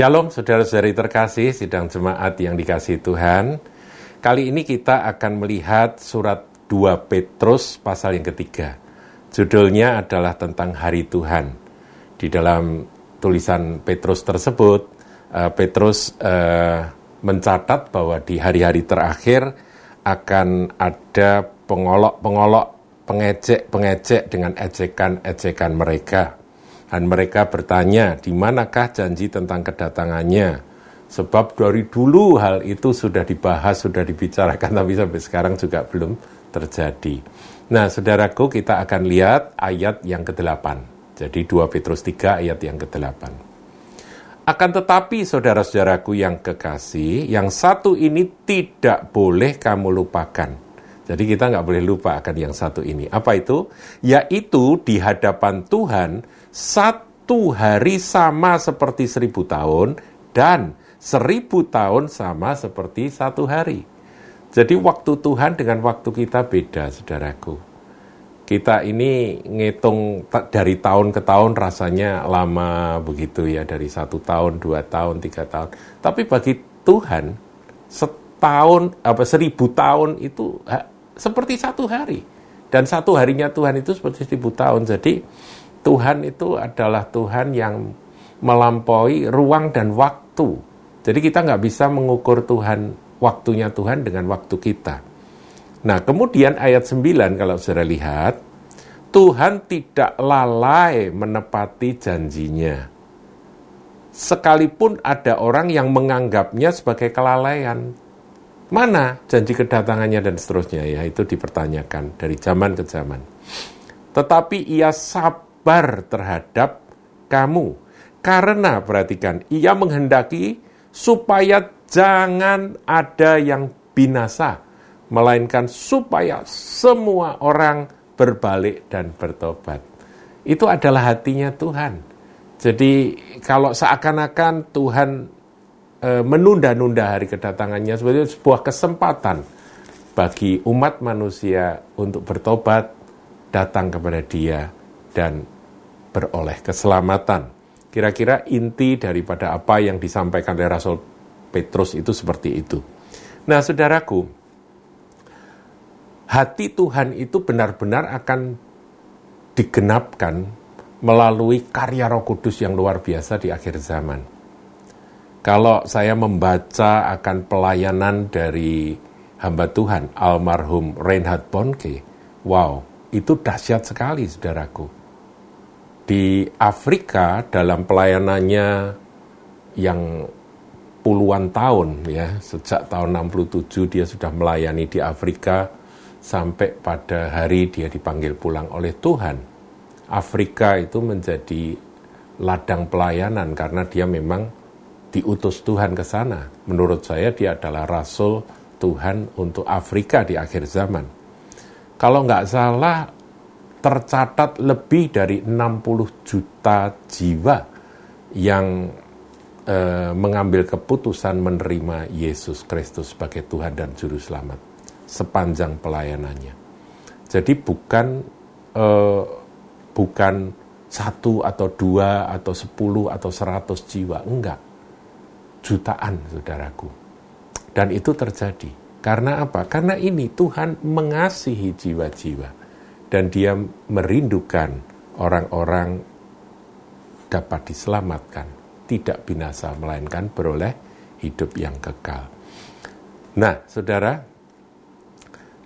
Shalom saudara-saudari terkasih, sidang jemaat yang dikasih Tuhan. Kali ini kita akan melihat surat 2 Petrus pasal yang ketiga. Judulnya adalah tentang hari Tuhan. Di dalam tulisan Petrus tersebut, uh, Petrus uh, mencatat bahwa di hari-hari terakhir akan ada pengolok-pengolok, pengecek-pengecek dengan ejekan-ejekan mereka dan mereka bertanya, di manakah janji tentang kedatangannya? Sebab dari dulu hal itu sudah dibahas, sudah dibicarakan, tapi sampai sekarang juga belum terjadi. Nah, saudaraku, kita akan lihat ayat yang ke-8. Jadi 2 Petrus 3 ayat yang ke-8. Akan tetapi saudara-saudaraku yang kekasih, yang satu ini tidak boleh kamu lupakan. Jadi kita nggak boleh lupa akan yang satu ini. Apa itu? Yaitu di hadapan Tuhan satu hari sama seperti seribu tahun dan seribu tahun sama seperti satu hari. Jadi waktu Tuhan dengan waktu kita beda, saudaraku. Kita ini ngitung dari tahun ke tahun rasanya lama begitu ya, dari satu tahun, dua tahun, tiga tahun. Tapi bagi Tuhan, setahun, apa seribu tahun itu seperti satu hari. Dan satu harinya Tuhan itu seperti seribu tahun. Jadi Tuhan itu adalah Tuhan yang melampaui ruang dan waktu. Jadi kita nggak bisa mengukur Tuhan, waktunya Tuhan dengan waktu kita. Nah, kemudian ayat 9 kalau saudara lihat, Tuhan tidak lalai menepati janjinya. Sekalipun ada orang yang menganggapnya sebagai kelalaian. Mana janji kedatangannya dan seterusnya ya, itu dipertanyakan dari zaman ke zaman. Tetapi ia sab sabar terhadap kamu. Karena perhatikan, ia menghendaki supaya jangan ada yang binasa, melainkan supaya semua orang berbalik dan bertobat. Itu adalah hatinya Tuhan. Jadi kalau seakan-akan Tuhan e, menunda-nunda hari kedatangannya sebagai sebuah kesempatan bagi umat manusia untuk bertobat, datang kepada Dia dan beroleh keselamatan. Kira-kira inti daripada apa yang disampaikan oleh Rasul Petrus itu seperti itu. Nah, saudaraku, hati Tuhan itu benar-benar akan digenapkan melalui karya Roh Kudus yang luar biasa di akhir zaman. Kalau saya membaca akan pelayanan dari hamba Tuhan, almarhum Reinhard Bonke, wow, itu dahsyat sekali, saudaraku di Afrika dalam pelayanannya yang puluhan tahun ya sejak tahun 67 dia sudah melayani di Afrika sampai pada hari dia dipanggil pulang oleh Tuhan. Afrika itu menjadi ladang pelayanan karena dia memang diutus Tuhan ke sana. Menurut saya dia adalah rasul Tuhan untuk Afrika di akhir zaman. Kalau nggak salah tercatat lebih dari 60 juta jiwa yang e, mengambil keputusan menerima Yesus Kristus sebagai Tuhan dan Juru Selamat sepanjang pelayanannya. Jadi bukan e, bukan satu atau dua atau sepuluh atau seratus jiwa, enggak. Jutaan, saudaraku. Dan itu terjadi. Karena apa? Karena ini Tuhan mengasihi jiwa-jiwa dan dia merindukan orang-orang dapat diselamatkan, tidak binasa melainkan beroleh hidup yang kekal. Nah, Saudara,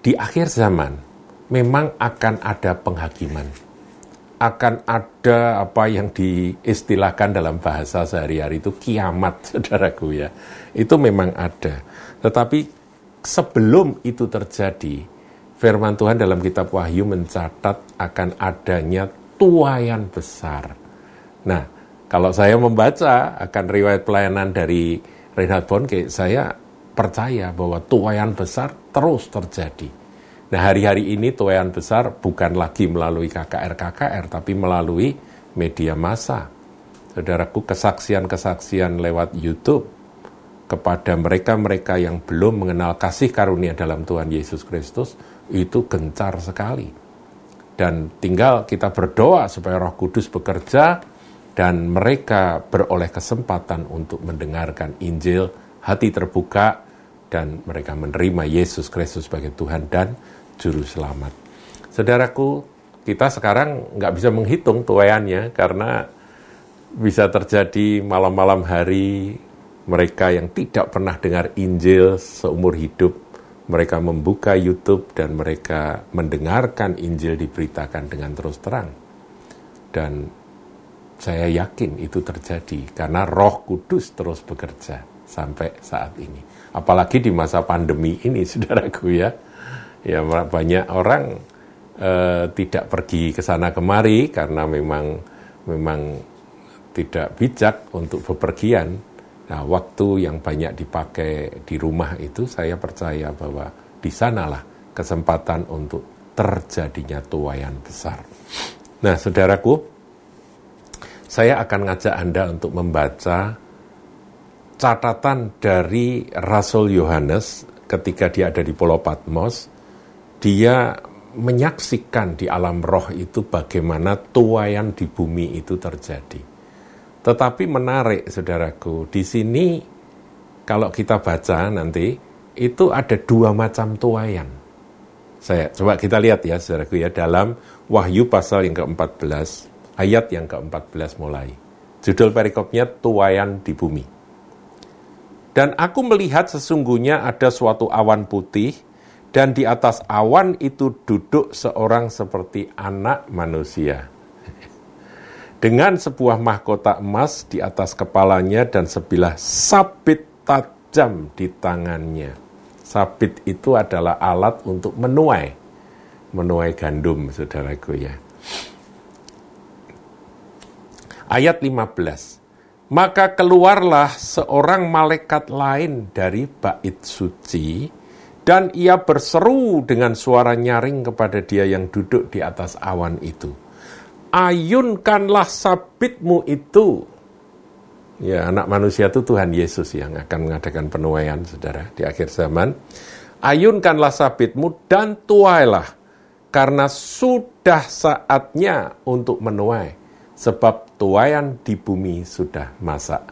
di akhir zaman memang akan ada penghakiman. Akan ada apa yang diistilahkan dalam bahasa sehari-hari itu kiamat, Saudaraku ya. Itu memang ada. Tetapi sebelum itu terjadi, firman Tuhan dalam kitab Wahyu mencatat akan adanya tuayan besar. Nah, kalau saya membaca akan riwayat pelayanan dari Reinhard Bonke, saya percaya bahwa tuayan besar terus terjadi. Nah, hari-hari ini tuayan besar bukan lagi melalui KKR-KKR, tapi melalui media massa. Saudaraku, kesaksian-kesaksian lewat YouTube kepada mereka-mereka yang belum mengenal kasih karunia dalam Tuhan Yesus Kristus, itu gencar sekali. Dan tinggal kita berdoa supaya Roh Kudus bekerja dan mereka beroleh kesempatan untuk mendengarkan Injil, hati terbuka, dan mereka menerima Yesus Kristus sebagai Tuhan dan Juru Selamat. Saudaraku, kita sekarang nggak bisa menghitung tuayannya karena bisa terjadi malam-malam hari mereka yang tidak pernah dengar Injil seumur hidup, mereka membuka YouTube dan mereka mendengarkan Injil diberitakan dengan terus terang. Dan saya yakin itu terjadi karena Roh Kudus terus bekerja sampai saat ini. Apalagi di masa pandemi ini, saudaraku ya, ya banyak orang eh, tidak pergi ke sana kemari karena memang memang tidak bijak untuk bepergian. Nah, waktu yang banyak dipakai di rumah itu saya percaya bahwa di sanalah kesempatan untuk terjadinya tuayan besar. Nah, saudaraku, saya akan ngajak Anda untuk membaca catatan dari Rasul Yohanes ketika dia ada di Pulau Patmos. Dia menyaksikan di alam roh itu bagaimana tuayan di bumi itu terjadi. Tetapi menarik, saudaraku, di sini kalau kita baca nanti itu ada dua macam tuayan. Saya coba kita lihat ya, saudaraku ya, dalam Wahyu pasal yang ke-14 ayat yang ke-14 mulai. Judul perikopnya Tuayan di Bumi. Dan aku melihat sesungguhnya ada suatu awan putih, dan di atas awan itu duduk seorang seperti anak manusia. Dengan sebuah mahkota emas di atas kepalanya dan sebilah sabit tajam di tangannya. Sabit itu adalah alat untuk menuai, menuai gandum, saudaraku ya. Ayat 15. Maka keluarlah seorang malaikat lain dari bait suci, dan ia berseru dengan suara nyaring kepada dia yang duduk di atas awan itu. Ayunkanlah sabitmu itu. Ya, anak manusia itu Tuhan Yesus yang akan mengadakan penuaian, saudara, di akhir zaman. Ayunkanlah sabitmu dan tuailah, karena sudah saatnya untuk menuai sebab tuayan di bumi sudah masak.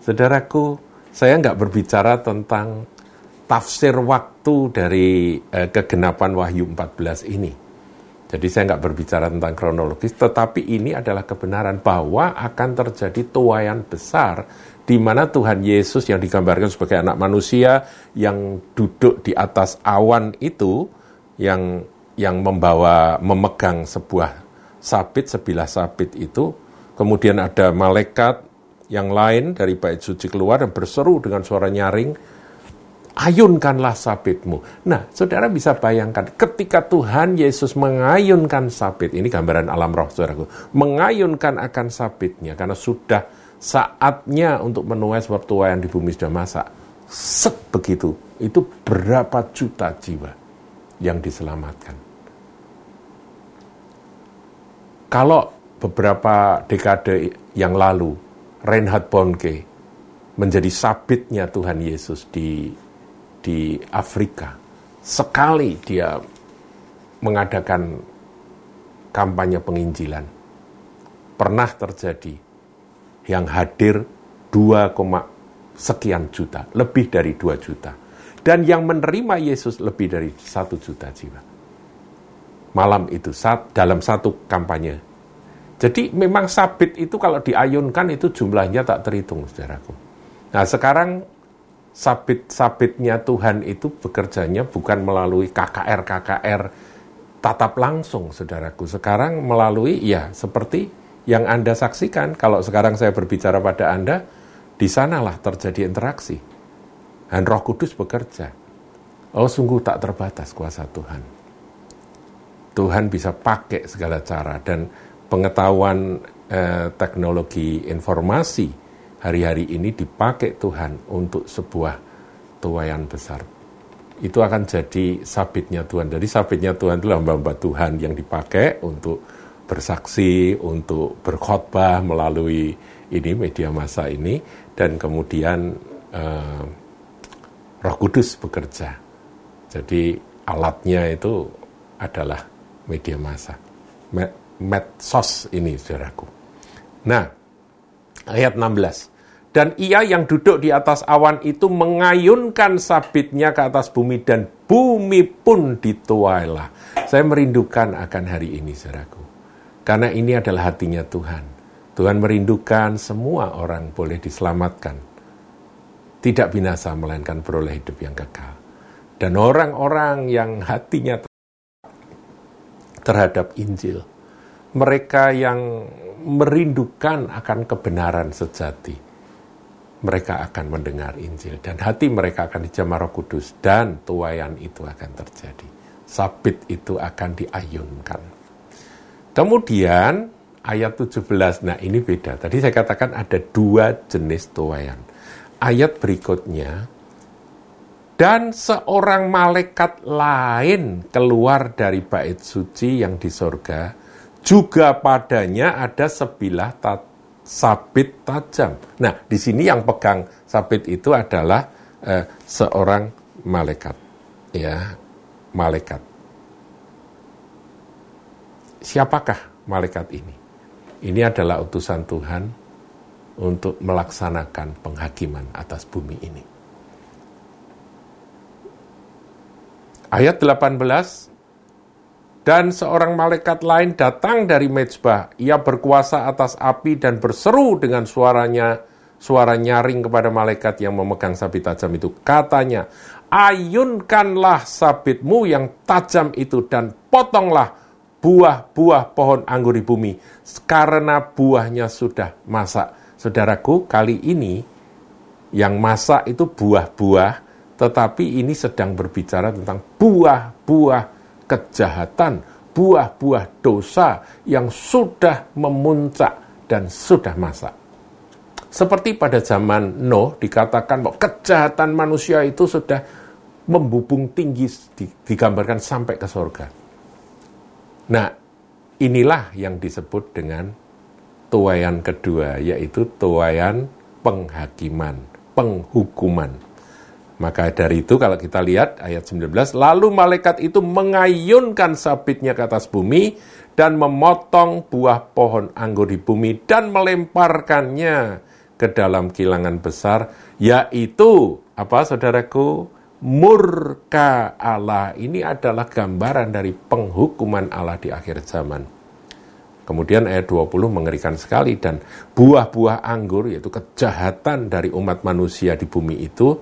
Saudaraku, saya nggak berbicara tentang tafsir waktu dari eh, kegenapan Wahyu 14 ini. Jadi saya nggak berbicara tentang kronologis, tetapi ini adalah kebenaran bahwa akan terjadi tuayan besar di mana Tuhan Yesus yang digambarkan sebagai anak manusia yang duduk di atas awan itu yang yang membawa memegang sebuah sabit, sebilah sabit itu, kemudian ada malaikat yang lain dari bait suci keluar dan berseru dengan suara nyaring, ayunkanlah sabitmu. Nah, saudara bisa bayangkan ketika Tuhan Yesus mengayunkan sabit, ini gambaran alam roh saudaraku, mengayunkan akan sabitnya karena sudah saatnya untuk menuai sebab tuayan di bumi sudah masak. Set begitu, itu berapa juta jiwa yang diselamatkan. Kalau beberapa dekade yang lalu, Reinhard Bonke menjadi sabitnya Tuhan Yesus di di Afrika. Sekali dia mengadakan kampanye penginjilan. Pernah terjadi yang hadir 2, sekian juta, lebih dari 2 juta. Dan yang menerima Yesus lebih dari 1 juta jiwa malam itu saat dalam satu kampanye. Jadi memang sabit itu kalau diayunkan itu jumlahnya tak terhitung, saudaraku. Nah sekarang sabit-sabitnya Tuhan itu bekerjanya bukan melalui KKR-KKR tatap langsung, saudaraku. Sekarang melalui, ya seperti yang Anda saksikan, kalau sekarang saya berbicara pada Anda, di sanalah terjadi interaksi. Dan roh kudus bekerja. Oh sungguh tak terbatas kuasa Tuhan. Tuhan bisa pakai segala cara dan pengetahuan eh, teknologi informasi hari-hari ini dipakai Tuhan untuk sebuah tuayan besar. Itu akan jadi sabitnya Tuhan. Jadi sabitnya Tuhan itu hamba-hamba Tuhan yang dipakai untuk bersaksi, untuk berkhotbah melalui ini media massa ini dan kemudian eh, Roh Kudus bekerja. Jadi alatnya itu adalah media massa. Medsos ini, saudaraku. Nah, Ayat 16. Dan ia yang duduk di atas awan itu mengayunkan sabitnya ke atas bumi dan bumi pun dituailah. Saya merindukan akan hari ini, saudaraku. Karena ini adalah hatinya Tuhan. Tuhan merindukan semua orang boleh diselamatkan. Tidak binasa, melainkan beroleh hidup yang kekal. Dan orang-orang yang hatinya terhadap Injil, mereka yang merindukan akan kebenaran sejati, mereka akan mendengar Injil dan hati mereka akan dijamah Roh Kudus dan tuayan itu akan terjadi. Sabit itu akan diayunkan. Kemudian ayat 17, nah ini beda. Tadi saya katakan ada dua jenis tuayan. Ayat berikutnya, dan seorang malaikat lain keluar dari bait suci yang di sorga, juga padanya ada sebilah tat sabit tajam. Nah, di sini yang pegang sabit itu adalah eh, seorang malaikat, ya, malaikat. Siapakah malaikat ini? Ini adalah utusan Tuhan untuk melaksanakan penghakiman atas bumi ini. Ayat 18 dan seorang malaikat lain datang dari mezbah. Ia berkuasa atas api dan berseru dengan suaranya, suara nyaring kepada malaikat yang memegang sabit tajam itu. Katanya, ayunkanlah sabitmu yang tajam itu dan potonglah buah-buah pohon anggur di bumi, karena buahnya sudah masak. Saudaraku, kali ini yang masak itu buah-buah, tetapi ini sedang berbicara tentang buah-buah kejahatan, buah-buah dosa yang sudah memuncak dan sudah masak. Seperti pada zaman Nuh dikatakan bahwa kejahatan manusia itu sudah membubung tinggi digambarkan sampai ke surga. Nah, inilah yang disebut dengan tuayan kedua, yaitu tuayan penghakiman, penghukuman. Maka dari itu kalau kita lihat ayat 19, lalu malaikat itu mengayunkan sabitnya ke atas bumi dan memotong buah pohon anggur di bumi dan melemparkannya ke dalam kilangan besar, yaitu apa saudaraku? Murka Allah. Ini adalah gambaran dari penghukuman Allah di akhir zaman. Kemudian ayat 20 mengerikan sekali dan buah-buah anggur yaitu kejahatan dari umat manusia di bumi itu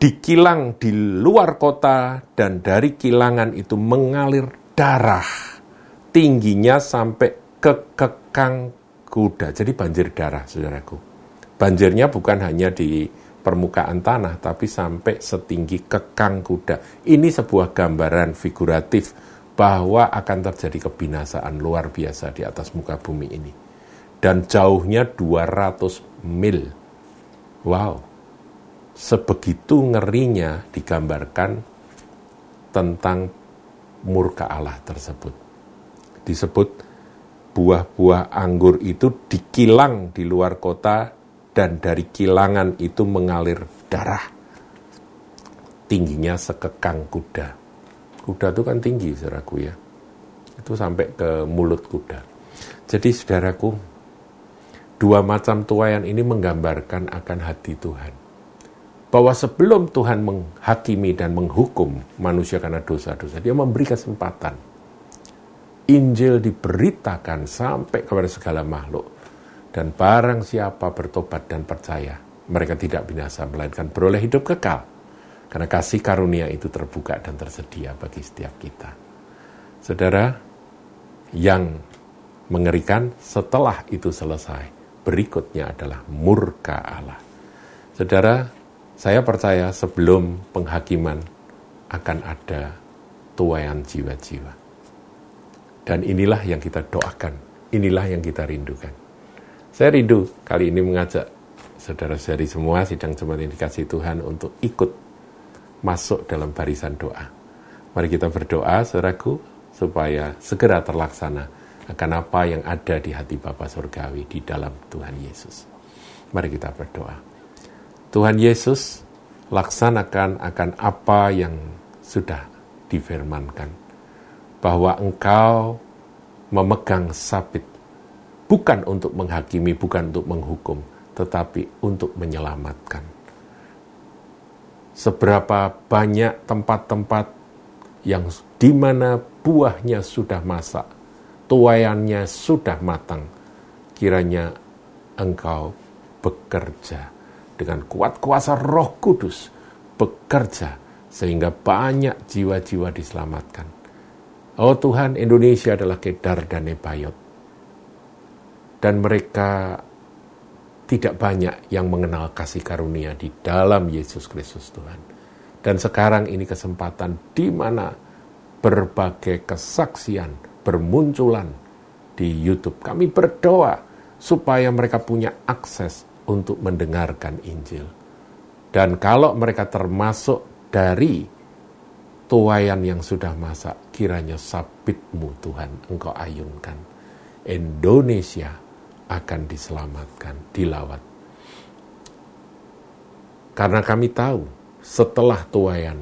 dikilang di luar kota dan dari kilangan itu mengalir darah tingginya sampai ke kekang kuda. Jadi banjir darah, saudaraku. Banjirnya bukan hanya di permukaan tanah, tapi sampai setinggi kekang kuda. Ini sebuah gambaran figuratif bahwa akan terjadi kebinasaan luar biasa di atas muka bumi ini. Dan jauhnya 200 mil. Wow, sebegitu ngerinya digambarkan tentang murka Allah tersebut. Disebut buah-buah anggur itu dikilang di luar kota dan dari kilangan itu mengalir darah. Tingginya sekekang kuda. Kuda itu kan tinggi, saudaraku ya. Itu sampai ke mulut kuda. Jadi saudaraku, dua macam tuayan ini menggambarkan akan hati Tuhan bahwa sebelum Tuhan menghakimi dan menghukum manusia karena dosa-dosa, dia memberi kesempatan. Injil diberitakan sampai kepada segala makhluk. Dan barang siapa bertobat dan percaya, mereka tidak binasa, melainkan beroleh hidup kekal. Karena kasih karunia itu terbuka dan tersedia bagi setiap kita. Saudara, yang mengerikan setelah itu selesai, berikutnya adalah murka Allah. Saudara, saya percaya sebelum penghakiman akan ada tuayan jiwa-jiwa. Dan inilah yang kita doakan, inilah yang kita rindukan. Saya rindu kali ini mengajak saudara-saudari semua sidang jemaat yang dikasih Tuhan untuk ikut masuk dalam barisan doa. Mari kita berdoa, saudaraku, supaya segera terlaksana akan apa yang ada di hati Bapa Surgawi di dalam Tuhan Yesus. Mari kita berdoa. Tuhan Yesus laksanakan akan apa yang sudah difirmankan. Bahwa engkau memegang sabit bukan untuk menghakimi, bukan untuk menghukum, tetapi untuk menyelamatkan. Seberapa banyak tempat-tempat yang di mana buahnya sudah masak, tuayannya sudah matang, kiranya engkau bekerja dengan kuat kuasa roh kudus, bekerja sehingga banyak jiwa-jiwa diselamatkan. Oh Tuhan, Indonesia adalah Kedar dan Nebayot. Dan mereka tidak banyak yang mengenal kasih karunia di dalam Yesus Kristus Tuhan. Dan sekarang ini kesempatan di mana berbagai kesaksian bermunculan di YouTube. Kami berdoa supaya mereka punya akses untuk mendengarkan Injil. Dan kalau mereka termasuk dari tuayan yang sudah masak, kiranya sabitmu Tuhan engkau ayunkan. Indonesia akan diselamatkan, dilawat. Karena kami tahu setelah tuayan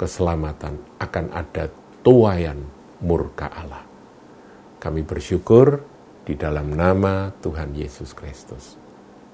keselamatan akan ada tuayan murka Allah. Kami bersyukur di dalam nama Tuhan Yesus Kristus.